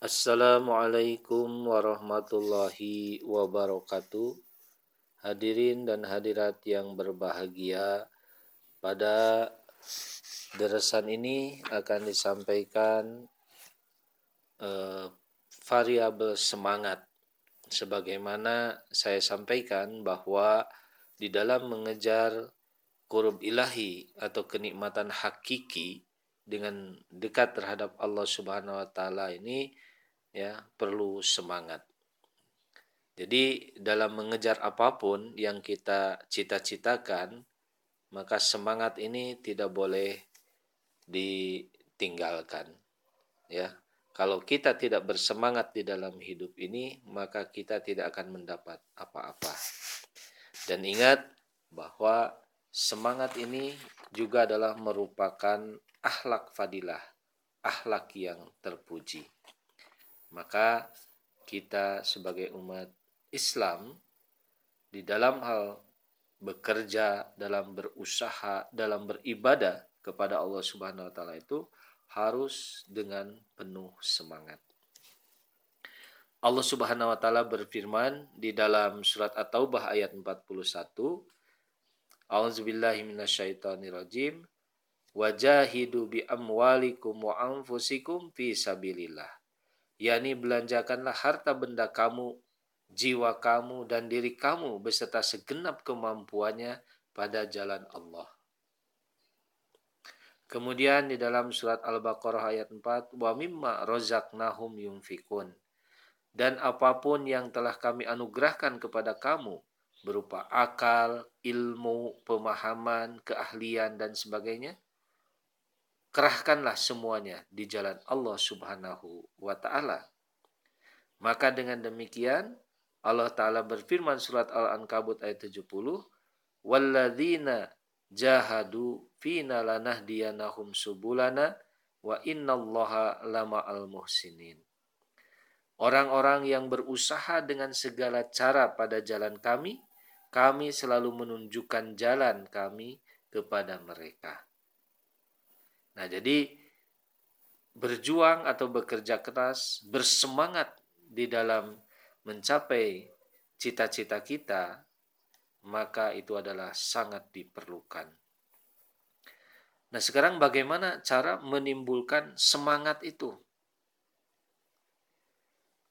Assalamualaikum warahmatullahi wabarakatuh. Hadirin dan hadirat yang berbahagia, pada deresan ini akan disampaikan eh, variabel semangat. Sebagaimana saya sampaikan bahwa di dalam mengejar kurub ilahi atau kenikmatan hakiki dengan dekat terhadap Allah Subhanahu wa taala ini ya perlu semangat. Jadi dalam mengejar apa pun yang kita cita-citakan, maka semangat ini tidak boleh ditinggalkan. Ya. Kalau kita tidak bersemangat di dalam hidup ini, maka kita tidak akan mendapat apa-apa. Dan ingat bahwa semangat ini juga adalah merupakan akhlak fadilah, akhlak yang terpuji maka kita sebagai umat Islam di dalam hal bekerja, dalam berusaha, dalam beribadah kepada Allah Subhanahu wa taala itu harus dengan penuh semangat. Allah Subhanahu wa taala berfirman di dalam surat At-Taubah ayat 41 A'udzubillahi minasyaitonirrajim wajahidu bi amwalikum wa anfusikum fi sabilillah yakni belanjakanlah harta benda kamu, jiwa kamu, dan diri kamu beserta segenap kemampuannya pada jalan Allah. Kemudian di dalam surat Al-Baqarah ayat 4, wa mimma rozaknahum yunfikun. Dan apa pun yang telah kami anugerahkan kepada kamu, berupa akal, ilmu, pemahaman, keahlian, dan sebagainya, kerahkanlah semuanya di jalan Allah Subhanahu wa taala. Maka dengan demikian Allah taala berfirman surat Al-Ankabut ayat 70, "Walladzina jahadu fina lanahdiyanahum subulana wa innallaha lama'al muhsinin." Orang-orang yang berusaha dengan segala cara pada jalan kami, kami selalu menunjukkan jalan kami kepada mereka. Nah, jadi berjuang atau bekerja keras, bersemangat di dalam mencapai cita-cita kita, maka itu adalah sangat diperlukan. Nah, sekarang bagaimana cara menimbulkan semangat itu?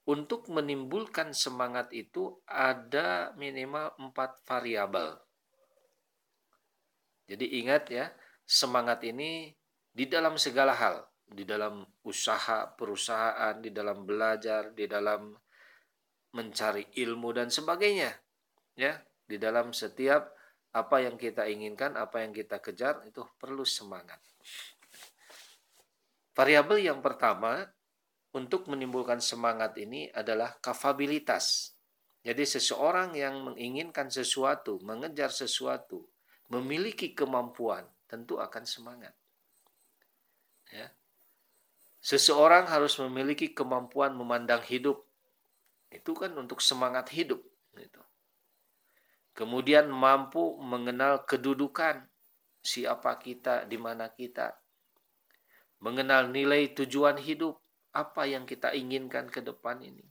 Untuk menimbulkan semangat itu ada minimal empat variabel. Jadi ingat ya, semangat ini di dalam segala hal, di dalam usaha, perusahaan, di dalam belajar, di dalam mencari ilmu dan sebagainya. Ya, di dalam setiap apa yang kita inginkan, apa yang kita kejar itu perlu semangat. Variabel yang pertama untuk menimbulkan semangat ini adalah kapabilitas. Jadi seseorang yang menginginkan sesuatu, mengejar sesuatu, memiliki kemampuan, tentu akan semangat. Ya. Seseorang harus memiliki kemampuan memandang hidup. Itu kan untuk semangat hidup. Gitu. Kemudian mampu mengenal kedudukan siapa kita, di mana kita. Mengenal nilai tujuan hidup, apa yang kita inginkan ke depan ini.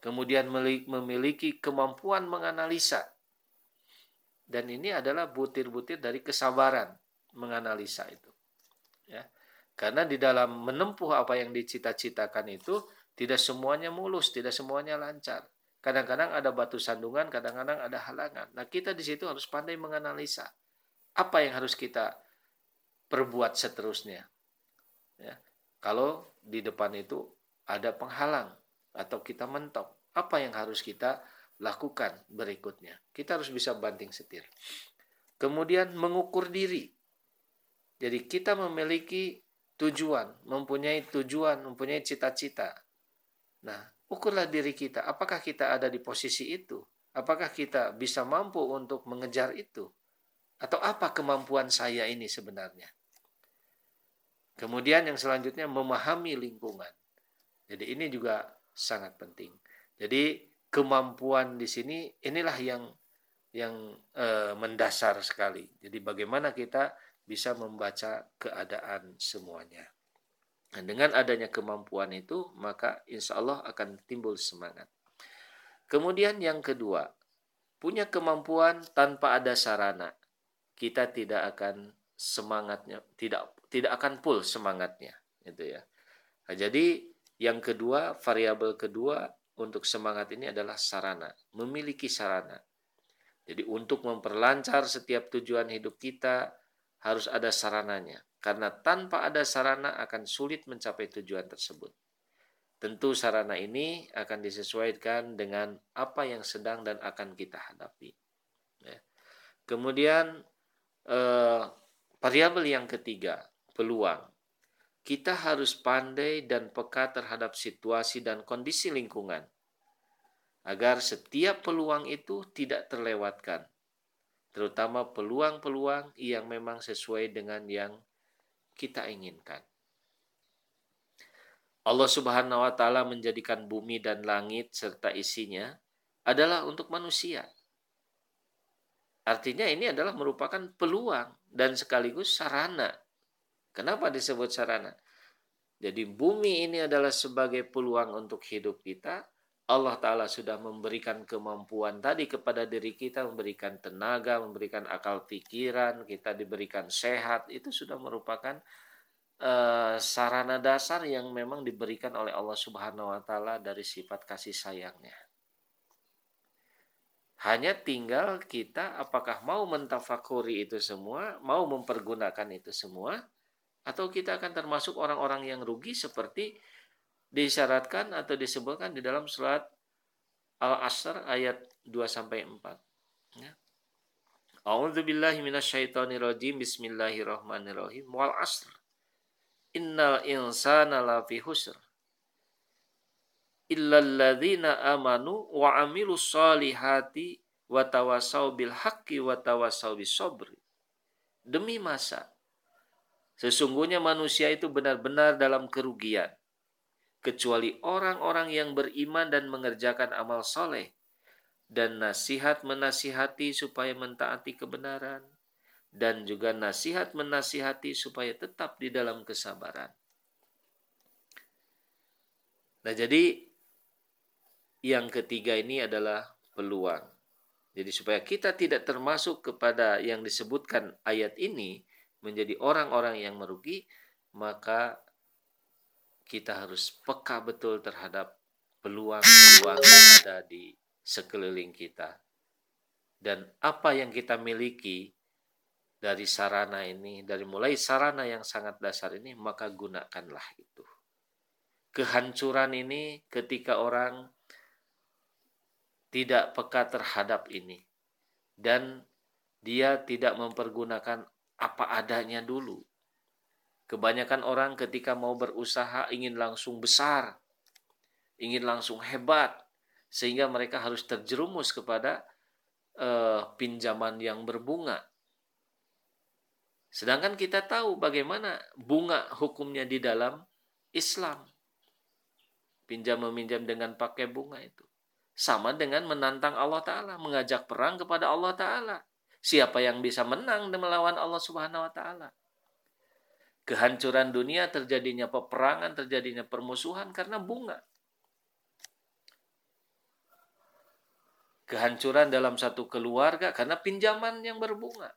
Kemudian memiliki kemampuan menganalisa. Dan ini adalah butir-butir dari kesabaran menganalisa itu. Ya. Karena di dalam menempuh apa yang dicita-citakan itu tidak semuanya mulus, tidak semuanya lancar. Kadang-kadang ada batu sandungan, kadang-kadang ada halangan. Nah, kita di situ harus pandai menganalisa apa yang harus kita perbuat seterusnya. Ya. Kalau di depan itu ada penghalang atau kita mentok, apa yang harus kita lakukan berikutnya? Kita harus bisa banting setir. Kemudian mengukur diri. Jadi kita memiliki tujuan, mempunyai tujuan, mempunyai cita-cita. Nah, ukurlah diri kita, apakah kita ada di posisi itu? Apakah kita bisa mampu untuk mengejar itu? Atau apa kemampuan saya ini sebenarnya? Kemudian yang selanjutnya memahami lingkungan. Jadi ini juga sangat penting. Jadi kemampuan di sini inilah yang yang e, mendasar sekali. Jadi bagaimana kita bisa membaca keadaan semuanya. Nah, dengan adanya kemampuan itu, maka insya Allah akan timbul semangat. Kemudian yang kedua, punya kemampuan tanpa ada sarana, kita tidak akan semangatnya, tidak tidak akan full semangatnya, gitu ya. Nah, jadi yang kedua, variabel kedua untuk semangat ini adalah sarana, memiliki sarana. Jadi untuk memperlancar setiap tujuan hidup kita harus ada sarananya. Karena tanpa ada sarana akan sulit mencapai tujuan tersebut. Tentu sarana ini akan disesuaikan dengan apa yang sedang dan akan kita hadapi. Ya. Kemudian eh, variabel yang ketiga, peluang. Kita harus pandai dan peka terhadap situasi dan kondisi lingkungan agar setiap peluang itu tidak terlewatkan, terutama peluang-peluang yang memang sesuai dengan yang kita inginkan. Allah Subhanahu wa taala menjadikan bumi dan langit serta isinya adalah untuk manusia. Artinya ini adalah merupakan peluang dan sekaligus sarana. Kenapa disebut sarana? Jadi bumi ini adalah sebagai peluang untuk hidup kita. Allah Ta'ala sudah memberikan kemampuan tadi kepada diri kita, memberikan tenaga, memberikan akal pikiran, kita diberikan sehat, itu sudah merupakan uh, sarana dasar yang memang diberikan oleh Allah Subhanahu wa Ta'ala dari sifat kasih sayangnya. Hanya tinggal kita apakah mau mentafakuri itu semua, mau mempergunakan itu semua, atau kita akan termasuk orang-orang yang rugi seperti disyaratkan atau disebutkan di dalam surat Al-Asr ayat 2 sampai 4. Ya. A'udzu billahi minasyaitonir rajim. Bismillahirrahmanirrahim. Wal 'asr. Innal insana lafi husr. Illalladzina amanu wa amilus solihati wa tawasau bil haqqi wa tawasau bis sabri. Demi masa sesungguhnya manusia itu benar-benar dalam kerugian kecuali orang-orang yang beriman dan mengerjakan amal soleh dan nasihat menasihati supaya mentaati kebenaran dan juga nasihat menasihati supaya tetap di dalam kesabaran. Nah, jadi yang ketiga ini adalah peluang. Jadi supaya kita tidak termasuk kepada yang disebutkan ayat ini menjadi orang-orang yang merugi, maka kita harus peka betul terhadap peluang-peluang yang ada di sekeliling kita. Dan apa yang kita miliki dari sarana ini, dari mulai sarana yang sangat dasar ini, maka gunakanlah itu. Kehancuran ini ketika orang tidak peka terhadap ini dan dia tidak mempergunakan apa adanya dulu Kebanyakan orang ketika mau berusaha ingin langsung besar, ingin langsung hebat, sehingga mereka harus terjerumus kepada uh, pinjaman yang berbunga. Sedangkan kita tahu bagaimana bunga hukumnya di dalam Islam. Pinjam meminjam dengan pakai bunga itu. Sama dengan menantang Allah Ta'ala, mengajak perang kepada Allah Ta'ala. Siapa yang bisa menang dan melawan Allah Subhanahu wa Ta'ala? Kehancuran dunia, terjadinya peperangan, terjadinya permusuhan karena bunga. Kehancuran dalam satu keluarga karena pinjaman yang berbunga.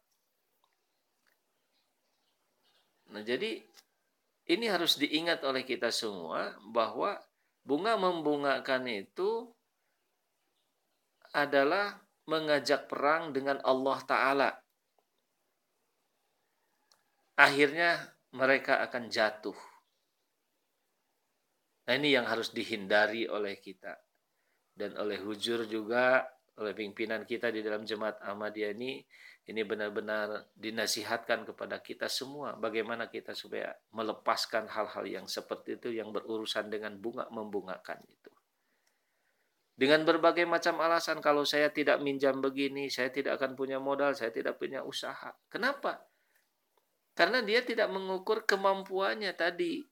Nah, jadi ini harus diingat oleh kita semua bahwa bunga membungakan itu adalah mengajak perang dengan Allah Ta'ala. Akhirnya mereka akan jatuh. Nah ini yang harus dihindari oleh kita. Dan oleh hujur juga, oleh pimpinan kita di dalam jemaat Ahmadiyah ini, ini benar-benar dinasihatkan kepada kita semua. Bagaimana kita supaya melepaskan hal-hal yang seperti itu yang berurusan dengan bunga membungakan itu. Dengan berbagai macam alasan kalau saya tidak minjam begini, saya tidak akan punya modal, saya tidak punya usaha. Kenapa? Karena dia tidak mengukur kemampuannya tadi.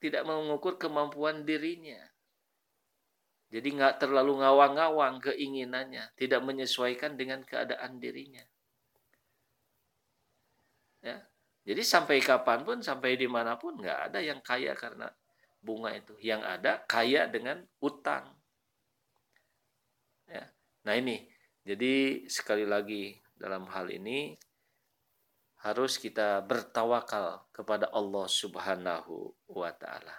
Tidak mengukur kemampuan dirinya. Jadi nggak terlalu ngawang-ngawang keinginannya. Tidak menyesuaikan dengan keadaan dirinya. Ya. Jadi sampai kapan pun, sampai di mana pun nggak ada yang kaya karena bunga itu. Yang ada kaya dengan utang. Ya. Nah ini, jadi sekali lagi dalam hal ini harus kita bertawakal kepada Allah Subhanahu wa taala.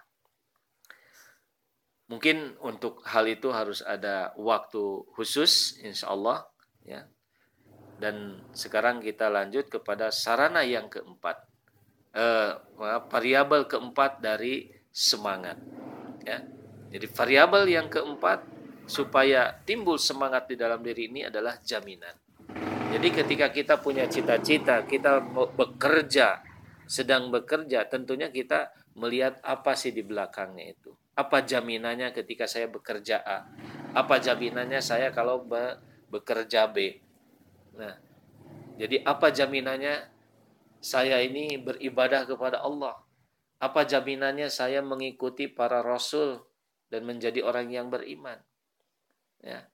Mungkin untuk hal itu harus ada waktu khusus insya Allah ya dan sekarang kita lanjut kepada sarana yang keempat. Eh, variabel keempat dari semangat. Ya. Jadi variabel yang keempat supaya timbul semangat di dalam diri ini adalah jaminan. Jadi ketika kita punya cita-cita, kita bekerja, sedang bekerja, tentunya kita melihat apa sih di belakangnya itu. Apa jaminannya ketika saya bekerja A? Apa jaminannya saya kalau be bekerja B? Nah, jadi apa jaminannya saya ini beribadah kepada Allah? Apa jaminannya saya mengikuti para rasul dan menjadi orang yang beriman? Ya.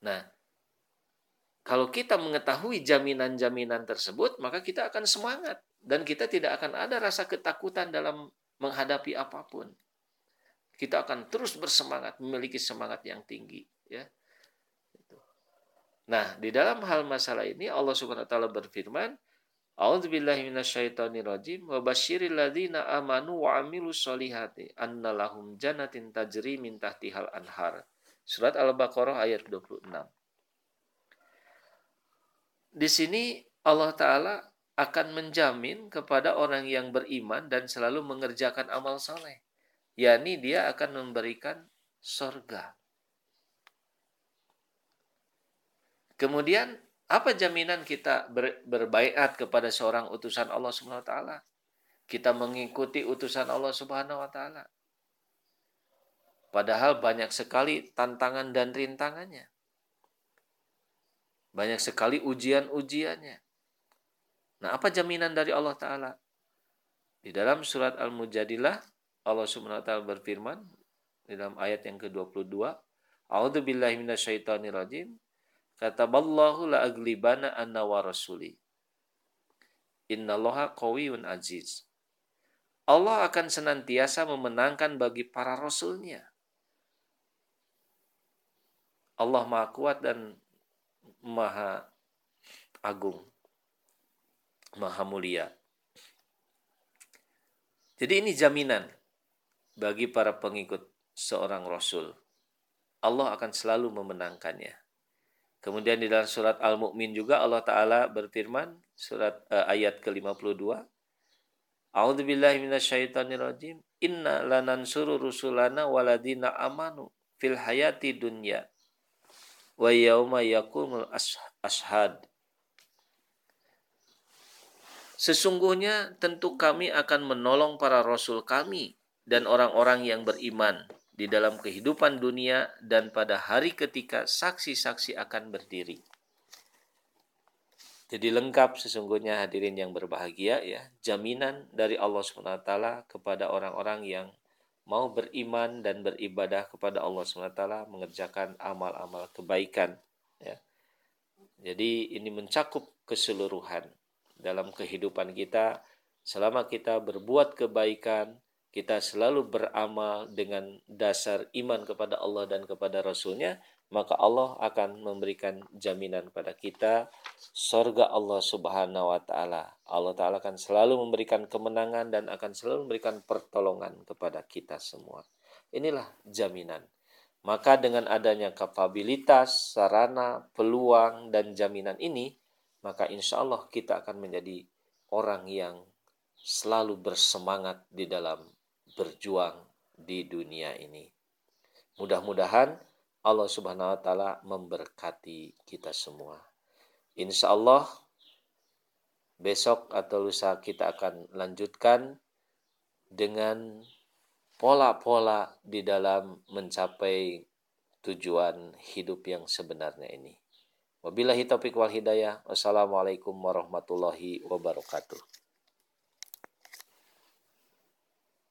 Nah, kalau kita mengetahui jaminan-jaminan tersebut, maka kita akan semangat dan kita tidak akan ada rasa ketakutan dalam menghadapi apa pun. Kita akan terus bersemangat, memiliki semangat yang tinggi, ya. Nah, di dalam hal masalah ini Allah Subhanahu wa taala berfirman, A'udzubillahi minasyaitonirrajim wa basyiril ladzina amanu wa amilus solihati anna lahum jannatin tajri min tahtihal anhar. Surat Al-Baqarah ayat 26. Di sini Allah taala akan menjamin kepada orang yang beriman dan selalu mengerjakan amal soleh. yakni dia akan memberikan sorga. Kemudian apa jaminan kita ber, berbaiat kepada seorang utusan Allah Subhanahu wa taala? Kita mengikuti utusan Allah Subhanahu wa taala. Padahal banyak sekali tantangan dan rintangannya. Banyak sekali ujian-ujiannya. Nah, apa jaminan dari Allah taala? Di dalam surat Al-Mujadilah Allah Subhanahu wa taala berfirman di dalam ayat yang ke-22, A'udzu billahi minasyaitonir rajim. Kataballahu la aglibana anna wa rasuli. Innallaha qawiyun aziz. Allah akan senantiasa memenangkan bagi para rasulnya. Allah maha kuat dan maha agung. Maha mulia. Jadi ini jaminan bagi para pengikut seorang rasul. Allah akan selalu memenangkannya. Kemudian di dalam surat Al-Mu'min juga Allah Ta'ala berfirman, surat uh, ayat ke-52, A'udzu billahi minasyaitonir Inna lanansuru rusulana waladina amanu fil hayati dunya wa yauma yaqumul ashad. Sesungguhnya tentu kami akan menolong para rasul kami dan orang-orang yang beriman di dalam kehidupan dunia dan pada hari ketika saksi-saksi akan berdiri. Jadi lengkap sesungguhnya hadirin yang berbahagia ya, jaminan dari Allah SWT kepada orang-orang yang mau beriman dan beribadah kepada Allah SWT mengerjakan amal-amal kebaikan ya. Jadi ini mencakup keseluruhan dalam kehidupan kita selama kita berbuat kebaikan kita selalu beramal dengan dasar iman kepada Allah dan kepada Rasulnya, maka Allah akan memberikan jaminan pada kita sorga Allah subhanahu wa ta'ala. Allah ta'ala akan selalu memberikan kemenangan dan akan selalu memberikan pertolongan kepada kita semua. Inilah jaminan. Maka dengan adanya kapabilitas, sarana, peluang, dan jaminan ini, maka insya Allah kita akan menjadi orang yang selalu bersemangat di dalam berjuang di dunia ini. Mudah-mudahan Allah Subhanahu wa taala memberkati kita semua. Insya Allah besok atau lusa kita akan lanjutkan dengan pola-pola di dalam mencapai tujuan hidup yang sebenarnya ini. Wabillahi taufiq wal hidayah. Wassalamualaikum warahmatullahi wabarakatuh.